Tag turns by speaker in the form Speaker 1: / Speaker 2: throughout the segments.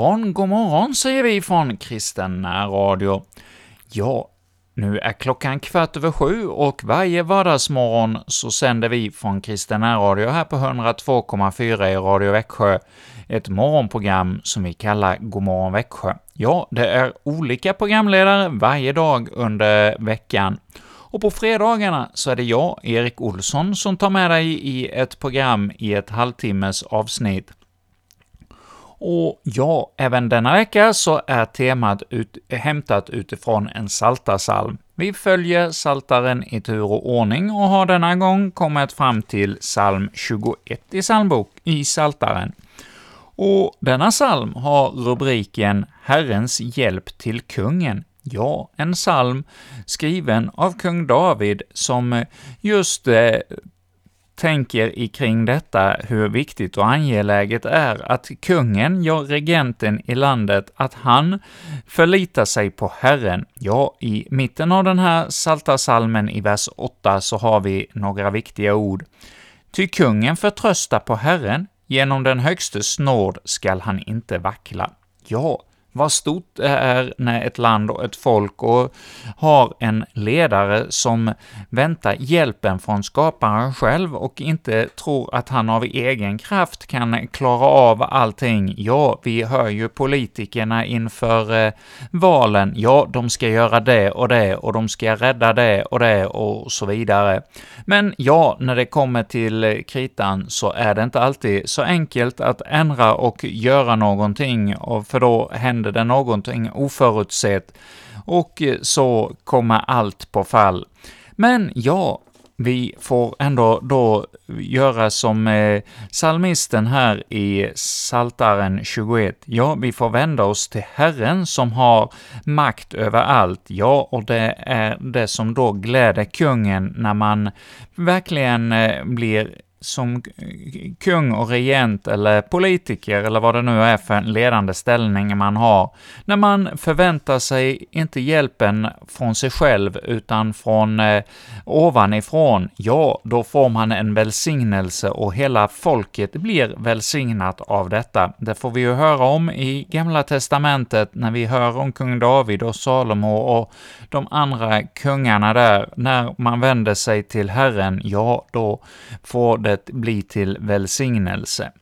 Speaker 1: God morgon, god morgon säger vi från Kristen Radio. Ja, nu är klockan kvart över sju och varje vardagsmorgon så sänder vi från Kristen Radio här på 102,4 i Radio Växjö ett morgonprogram som vi kallar Godmorgon Växjö. Ja, det är olika programledare varje dag under veckan. Och på fredagarna så är det jag, Erik Olsson, som tar med dig i ett program i ett halvtimmes avsnitt. Och ja, även denna vecka så är temat ut, hämtat utifrån en saltasalm. Vi följer saltaren i tur och ordning och har denna gång kommit fram till psalm 21 i psalmbok i saltaren. Och denna psalm har rubriken ”Herrens hjälp till kungen”. Ja, en psalm skriven av kung David som just eh, tänker i kring detta hur viktigt och angeläget är att kungen, ja, regenten i landet, att han förlitar sig på Herren. Ja, i mitten av den här saltarsalmen i vers 8 så har vi några viktiga ord. Ty kungen förtröstar på Herren, genom den högstes nåd skall han inte vackla. Ja, vad stort det är när ett land och ett folk och har en ledare som väntar hjälpen från skaparen själv och inte tror att han av egen kraft kan klara av allting. Ja, vi hör ju politikerna inför eh, valen, ja, de ska göra det och det och de ska rädda det och det och så vidare. Men ja, när det kommer till eh, kritan så är det inte alltid så enkelt att ändra och göra någonting, för då händer händer det någonting oförutsett, och eh, så kommer allt på fall. Men ja, vi får ändå då göra som eh, salmisten här i Saltaren 21. Ja, vi får vända oss till Herren som har makt över allt. Ja, och det är det som då gläder kungen när man verkligen eh, blir som kung och regent eller politiker eller vad det nu är för en ledande ställning man har, när man förväntar sig inte hjälpen från sig själv utan från eh, ovanifrån, ja, då får man en välsignelse och hela folket blir välsignat av detta. Det får vi ju höra om i Gamla Testamentet när vi hör om kung David och Salomo och de andra kungarna där. När man vänder sig till Herren, ja, då får det ordet bli till välsignelse.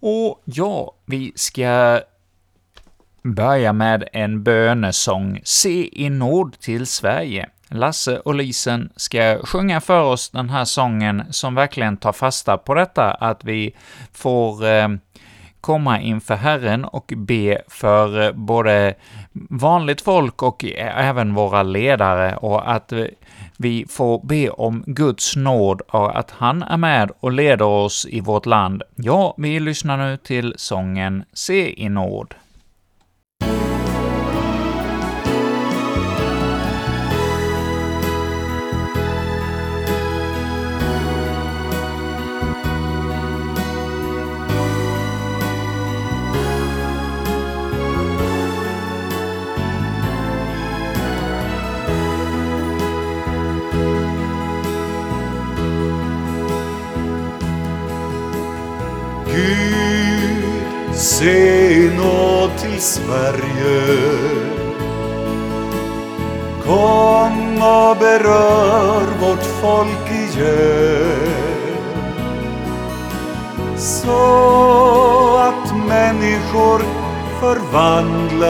Speaker 1: Och ja, vi ska börja med en bönesång, Se i nåd till Sverige. Lasse och Lisen ska sjunga för oss den här sången som verkligen tar fasta på detta, att vi får eh, komma inför Herren och be för eh, både vanligt folk och eh, även våra ledare, och att eh, vi får be om Guds nåd och att han är med och leder oss i vårt land. Ja, vi lyssnar nu till sången Se i nåd.
Speaker 2: Sverige. Kom och berör vårt folk igen. Så att människor förvandlas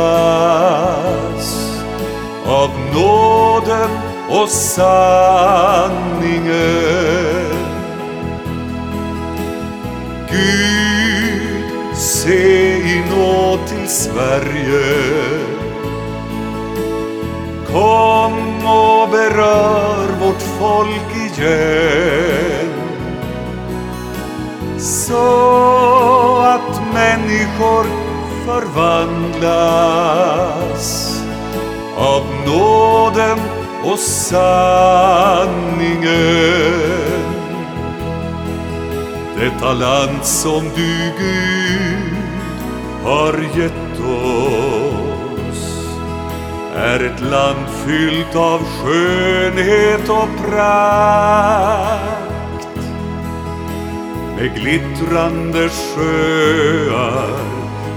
Speaker 2: av nåden och sanningen. Gud se i nåd Sverige. Kom och berör vårt folk igen. Så att människor förvandlas av nåden och sanningen. Detta land som du Gud har gett oss. Är ett land fyllt av skönhet och prakt. Med glittrande sjöar,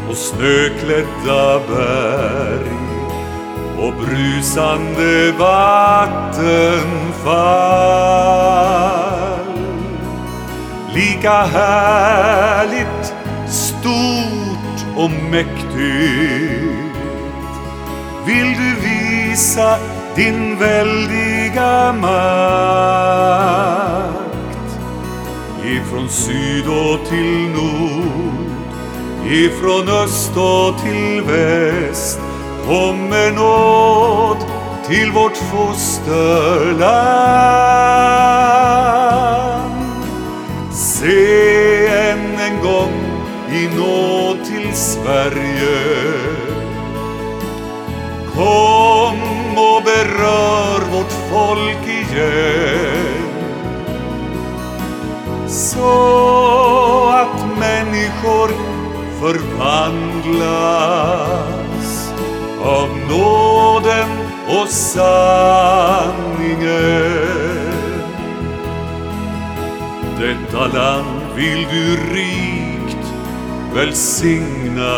Speaker 2: och snöklädda berg. Och brusande vattenfall. Lika härligt, och mäktigt vill du visa din väldiga makt. Ifrån syd och till nord, ifrån öst och till väst kommer nåd till vårt fosterland. Se Sverige. Kom och berör vårt folk igen. Så att människor förvandlas av nåden och sanningen. Detta land vill du rida välsigna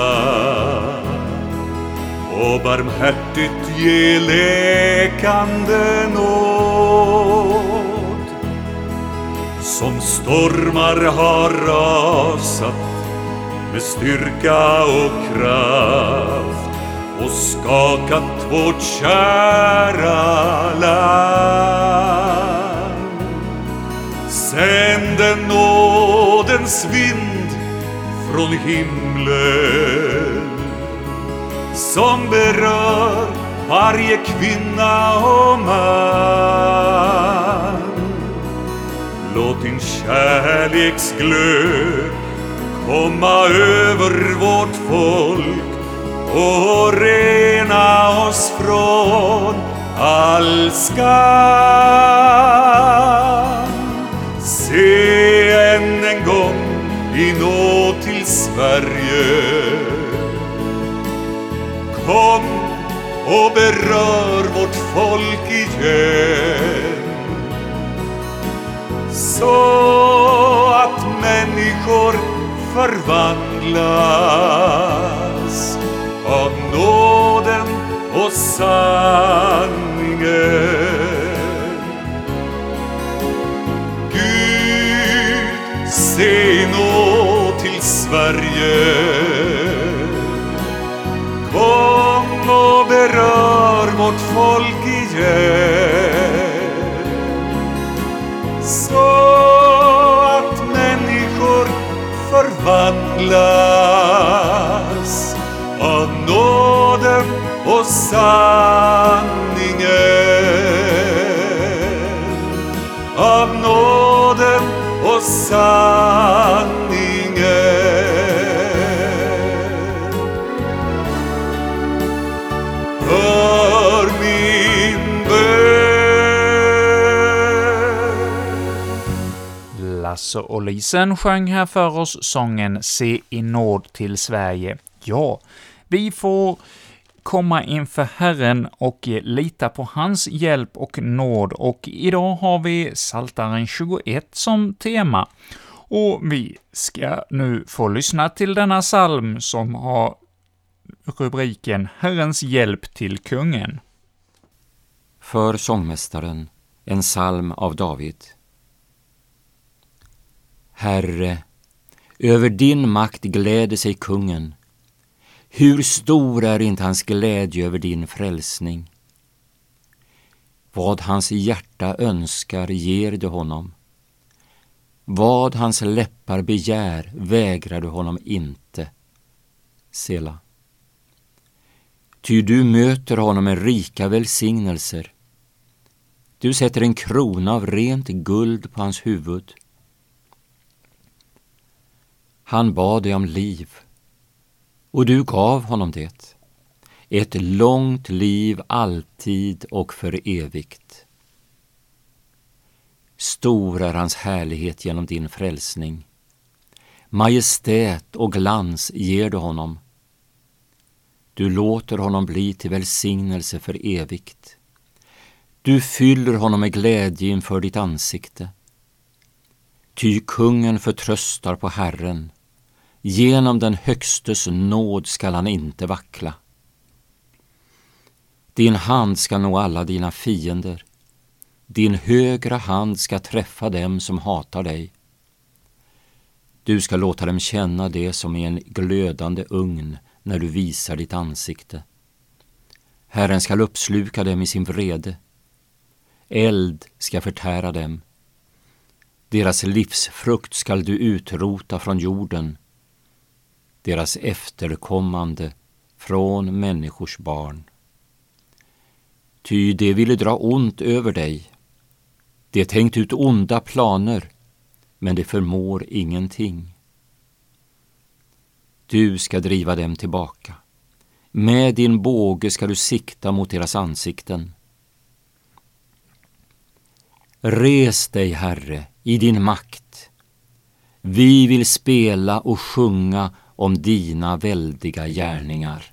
Speaker 2: och barmhärtigt ge läkande nåd. Som stormar har rasat med styrka och kraft och skakat vårt kära land. Sänd den nådens vind från himlen som berör varje kvinna och man. Låt din kärleksglöd komma över vårt folk och rena oss från all skam. Till Sverige. Kom och berör vårt folk igen. Så att människor förvandlas av nåden och sanningen. Gud, se Sverige. Kom och berör vårt folk igen. Så att människor förvandlas av nåden och sanningen. Av nåden och sanningen.
Speaker 1: Lasse och Lisen sjöng här för oss sången ”Se i nåd till Sverige”. Ja, vi får komma inför Herren och lita på hans hjälp och nåd, och idag har vi Saltaren 21 som tema. Och vi ska nu få lyssna till denna psalm som har rubriken ”Herrens hjälp till kungen”.
Speaker 3: För sångmästaren, en psalm av David. Herre, över din makt gläder sig kungen. Hur stor är inte hans glädje över din frälsning? Vad hans hjärta önskar ger du honom. Vad hans läppar begär vägrar du honom inte. Sela. Ty du möter honom med rika välsignelser. Du sätter en krona av rent guld på hans huvud. Han bad dig om liv, och du gav honom det. Ett långt liv alltid och för evigt. Stor är hans härlighet genom din frälsning. Majestät och glans ger du honom. Du låter honom bli till välsignelse för evigt. Du fyller honom med glädje inför ditt ansikte. Ty kungen förtröstar på Herren, Genom den Högstes nåd skall han inte vackla. Din hand ska nå alla dina fiender. Din högra hand ska träffa dem som hatar dig. Du ska låta dem känna det som i en glödande ugn när du visar ditt ansikte. Herren skall uppsluka dem i sin vrede. Eld ska förtära dem. Deras livsfrukt skall du utrota från jorden, deras efterkommande från människors barn. Ty de ville dra ont över dig. De tänkt ut onda planer, men de förmår ingenting. Du ska driva dem tillbaka. Med din båge ska du sikta mot deras ansikten. Res dig, Herre, i din makt. Vi vill spela och sjunga om dina väldiga gärningar.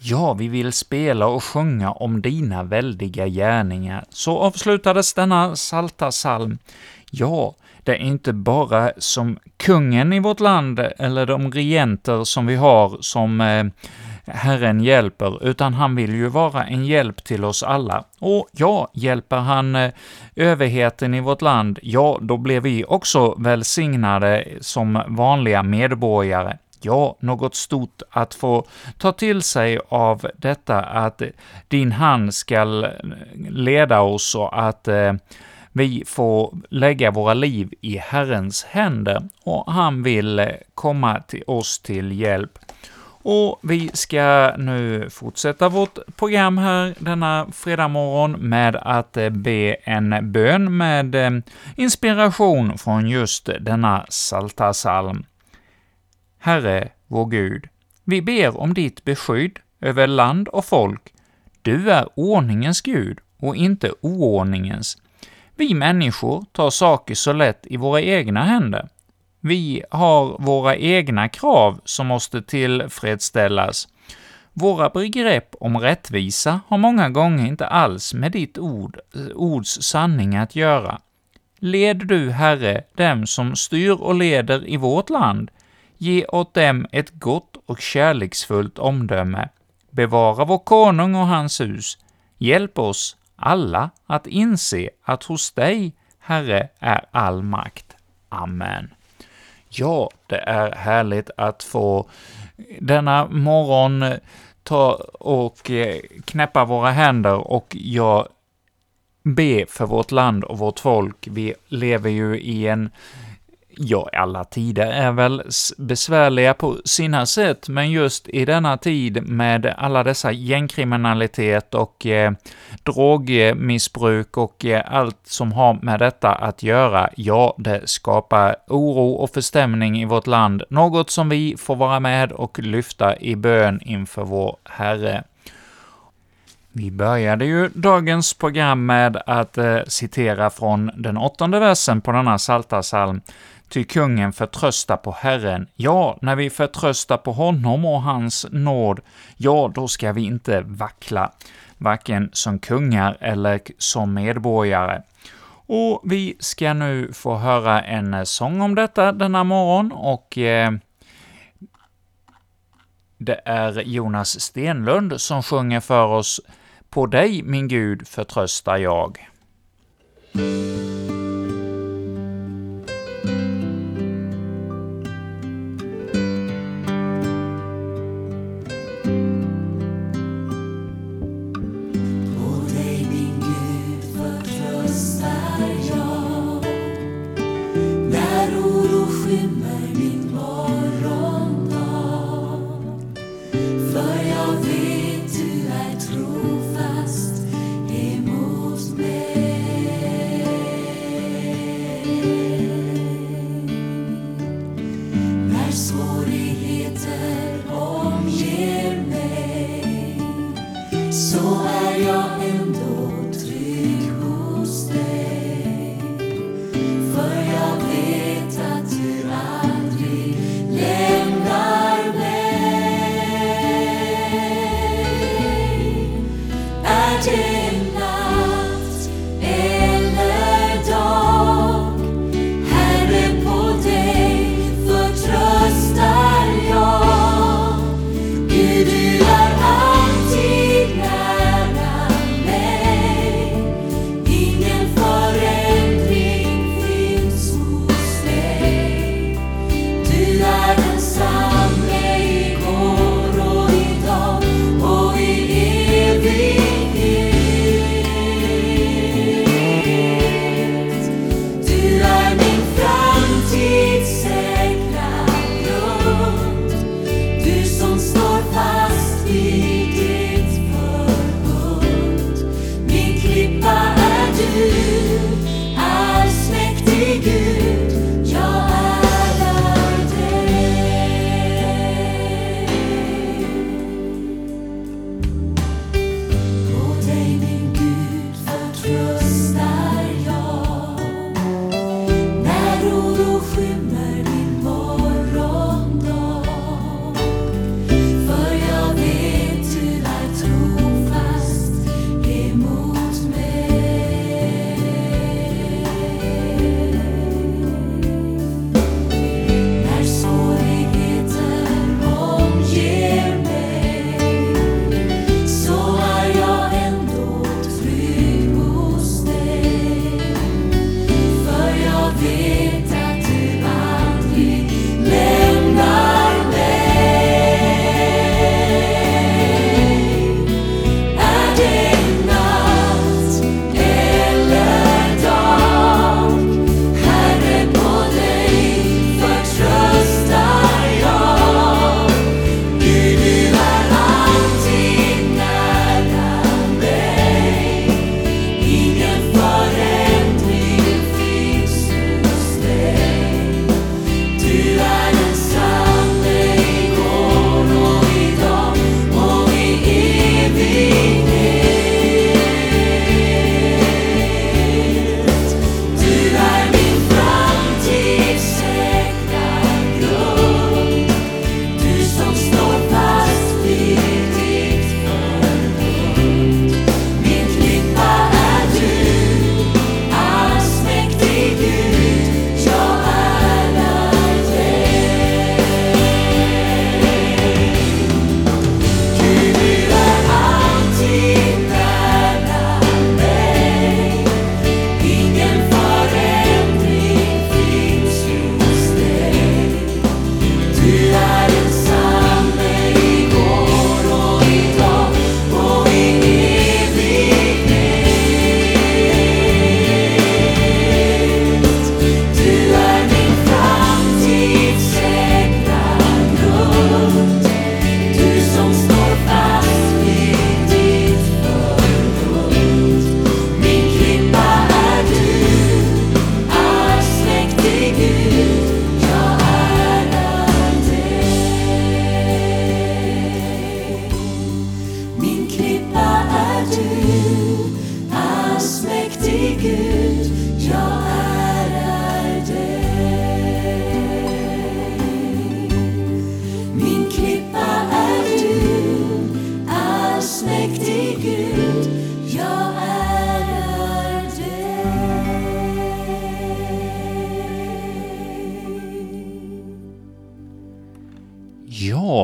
Speaker 1: Ja, vi vill spela och sjunga om dina väldiga gärningar. Så avslutades denna salta salm. Ja, det är inte bara som kungen i vårt land, eller de regenter som vi har, som eh, Herren hjälper, utan han vill ju vara en hjälp till oss alla. Och ja, hjälper han eh, överheten i vårt land, ja, då blir vi också välsignade som vanliga medborgare. Ja, något stort att få ta till sig av detta att din hand skall leda oss och att eh, vi får lägga våra liv i Herrens händer, och han vill eh, komma till oss till hjälp. Och vi ska nu fortsätta vårt program här denna fredag morgon med att eh, be en bön med eh, inspiration från just denna salta salm. Herre, vår Gud, vi ber om ditt beskydd över land och folk. Du är ordningens Gud och inte oordningens. Vi människor tar saker så lätt i våra egna händer. Vi har våra egna krav som måste tillfredsställas. Våra begrepp om rättvisa har många gånger inte alls med ditt ord, ords sanning att göra. Led du, Herre, dem som styr och leder i vårt land. Ge åt dem ett gott och kärleksfullt omdöme. Bevara vår konung och hans hus. Hjälp oss alla att inse att hos dig, Herre, är all makt. Amen. Ja, det är härligt att få denna morgon eh, ta och eh, knäppa våra händer och jag be för vårt land och vårt folk. Vi lever ju i en Ja, alla tider är väl besvärliga på sina sätt, men just i denna tid med alla dessa gängkriminalitet och eh, drogmissbruk och eh, allt som har med detta att göra, ja, det skapar oro och förstämning i vårt land, något som vi får vara med och lyfta i bön inför vår Herre. Vi började ju dagens program med att eh, citera från den åttonde versen på denna psaltarpsalm, Ty kungen förtröstar på Herren. Ja, när vi förtröstar på honom och hans nåd, ja, då ska vi inte vackla, varken som kungar eller som medborgare. Och vi ska nu få höra en sång om detta denna morgon, och eh, det är Jonas Stenlund som sjunger för oss ”På dig, min Gud, förtröstar jag”.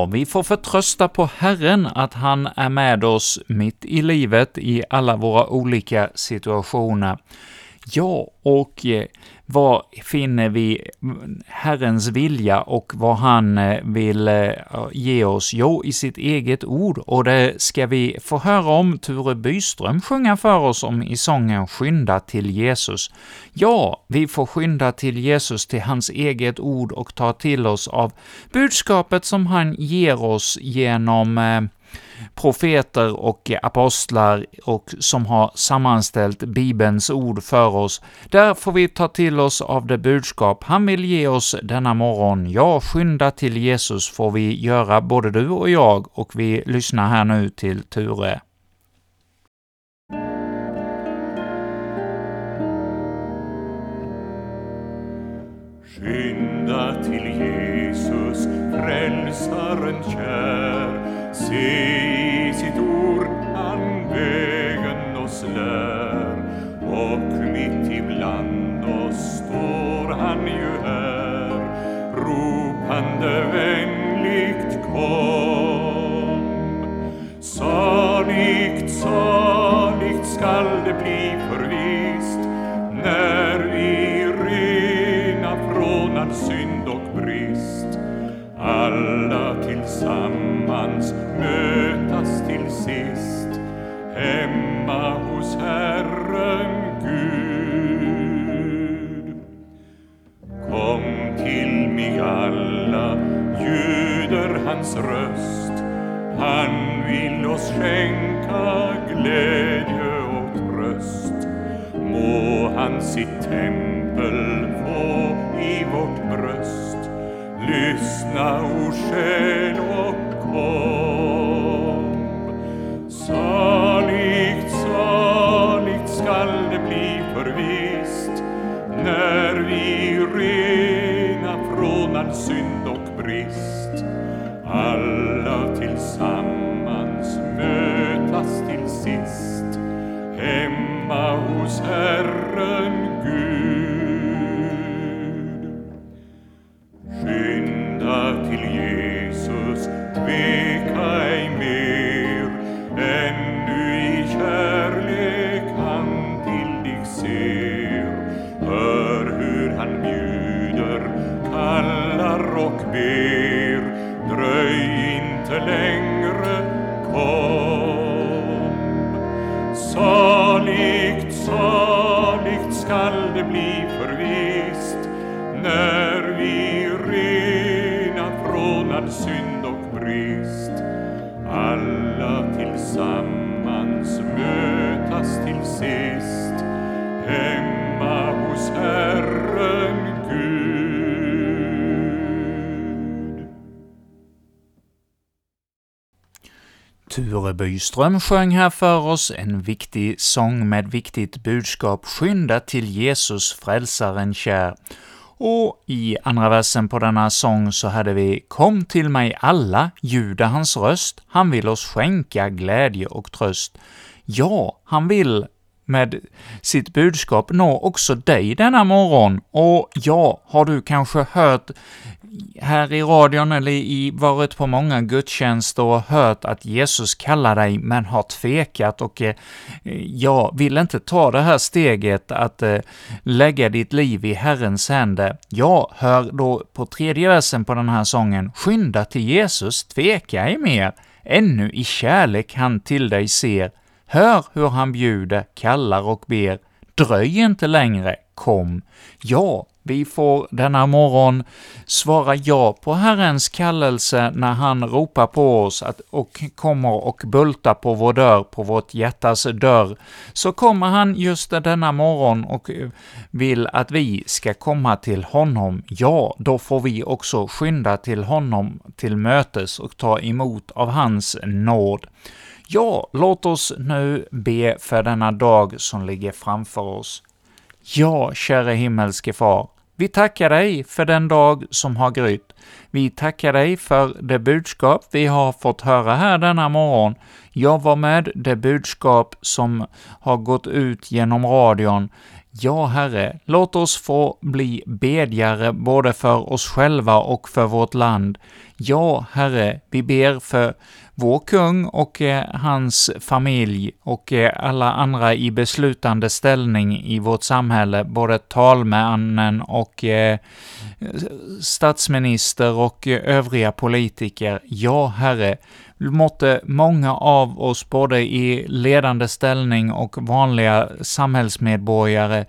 Speaker 1: Ja, vi får förtrösta på Herren att han är med oss mitt i livet i alla våra olika situationer. Ja, och eh, vad finner vi Herrens vilja och vad han eh, vill eh, ge oss? Jo, i sitt eget ord, och det ska vi få höra om Ture Byström sjunga för oss om i sången ”Skynda till Jesus”. Ja, vi får skynda till Jesus, till hans eget ord och ta till oss av budskapet som han ger oss genom eh, profeter och apostlar och som har sammanställt Bibelns ord för oss. Där får vi ta till oss av det budskap han vill ge oss denna morgon. Ja, skynda till Jesus får vi göra både du och jag, och vi lyssnar här nu till Ture.
Speaker 2: Skynda till Jesus, frälsaren kär, se i sitt ord han vägen oss lär. Och mitt ibland oss står han ju här ropande vänligt kom. Saligt, saligt skall det bli förvist när vi rena från all synd och brist alla tillsammans hemma hos Herren Gud. Kom till mig alla, ljuder hans röst. Han vill oss skänka glädje och tröst. Må han sitt tempel få i vårt bröst. Lyssna, o själ,
Speaker 1: Byström sjöng här för oss en viktig sång med viktigt budskap ”Skynda till Jesus, frälsaren kär”. Och i andra versen på denna sång så hade vi ”Kom till mig alla, ljuda hans röst, han vill oss skänka glädje och tröst”. Ja, han vill med sitt budskap nå också dig denna morgon. Och ja, har du kanske hört här i radion eller i, varit på många gudstjänster och hört att Jesus kallar dig, men har tvekat och eh, ja, vill inte ta det här steget att eh, lägga ditt liv i Herrens händer. Ja, hör då på tredje versen på den här sången, ”Skynda till Jesus, tveka ej mer, ännu i kärlek han till dig ser, Hör hur han bjuder, kallar och ber. Dröj inte längre, kom. Ja, vi får denna morgon svara ja på Herrens kallelse när han ropar på oss att, och kommer och bultar på vår dörr, på vårt hjärtas dörr. Så kommer han just denna morgon och vill att vi ska komma till honom. Ja, då får vi också skynda till honom till mötes och ta emot av hans nåd. Ja, låt oss nu be för denna dag som ligger framför oss. Ja, käre himmelske Far, vi tackar dig för den dag som har grytt. Vi tackar dig för det budskap vi har fått höra här denna morgon. Jag var med det budskap som har gått ut genom radion. Ja, Herre, låt oss få bli bedjare både för oss själva och för vårt land. Ja, Herre, vi ber för vår kung och eh, hans familj och eh, alla andra i beslutande ställning i vårt samhälle, både talmännen och eh, statsminister och övriga politiker. Ja, Herre, måtte många av oss, både i ledande ställning och vanliga samhällsmedborgare,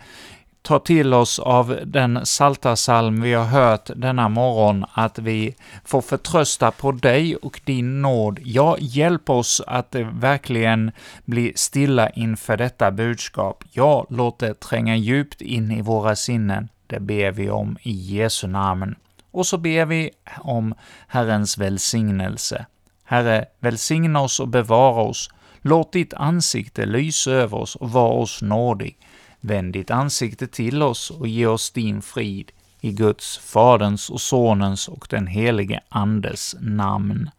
Speaker 1: ta till oss av den saltarsalm vi har hört denna morgon, att vi får förtrösta på dig och din nåd. Ja, hjälp oss att verkligen bli stilla inför detta budskap. Ja, låt det tränga djupt in i våra sinnen. Det ber vi om i Jesu namn. Och så ber vi om Herrens välsignelse. Herre, välsigna oss och bevara oss. Låt ditt ansikte lysa över oss och var oss nådig. Vänd ditt ansikte till oss och ge oss din frid. I Guds, Faderns och Sonens och den helige Andes namn.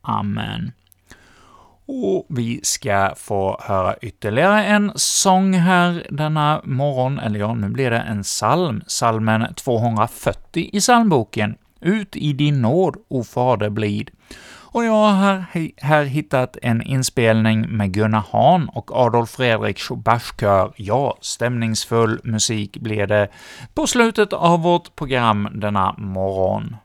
Speaker 1: Amen. Och vi ska få höra ytterligare en sång här denna morgon, eller ja, nu blir det en psalm, salmen 240 i psalmboken. Ut i din nåd, o Fader blid. Och jag har här hittat en inspelning med Gunnar Hahn och Adolf Fredriks Bachkör. Ja, stämningsfull musik blir det på slutet av vårt program denna morgon.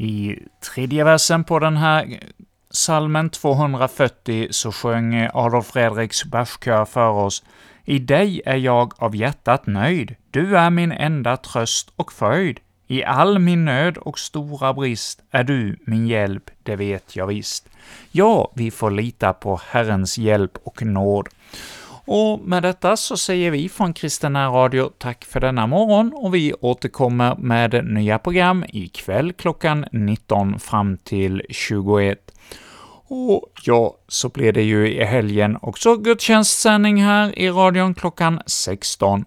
Speaker 1: I tredje versen på den här salmen 240 så sjöng Adolf Fredriks Bachkör för oss ”I dig är jag av hjärtat nöjd, du är min enda tröst och fröjd. I all min nöd och stora brist är du min hjälp, det vet jag visst. Ja, vi får lita på Herrens hjälp och nåd. Och med detta så säger vi från Kristen Radio tack för denna morgon, och vi återkommer med nya program ikväll klockan 19 fram till 21. Och ja, så blir det ju i helgen också gudstjänstsändning här i radion klockan 16.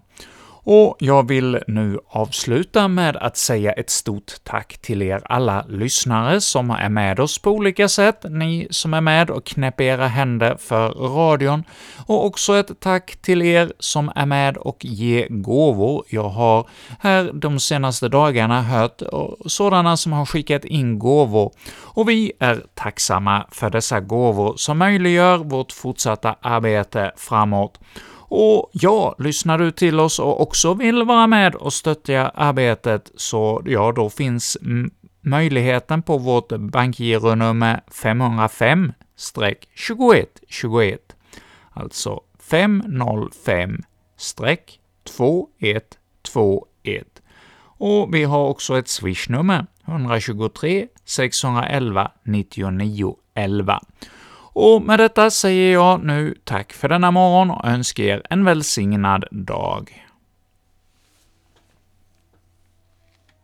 Speaker 1: Och jag vill nu avsluta med att säga ett stort tack till er alla lyssnare som är med oss på olika sätt, ni som är med och knäpper era händer för radion, och också ett tack till er som är med och ger gåvor. Jag har här de senaste dagarna hört sådana som har skickat in gåvor, och vi är tacksamma för dessa gåvor som möjliggör vårt fortsatta arbete framåt. Och ja, lyssnar du till oss och också vill vara med och stötta arbetet, så ja, då finns möjligheten på vårt bankgironummer 505-2121, alltså 505-2121. Och vi har också ett swishnummer, 123 611 99 11. Och med detta säger jag nu tack för denna morgon och önskar er en välsignad dag.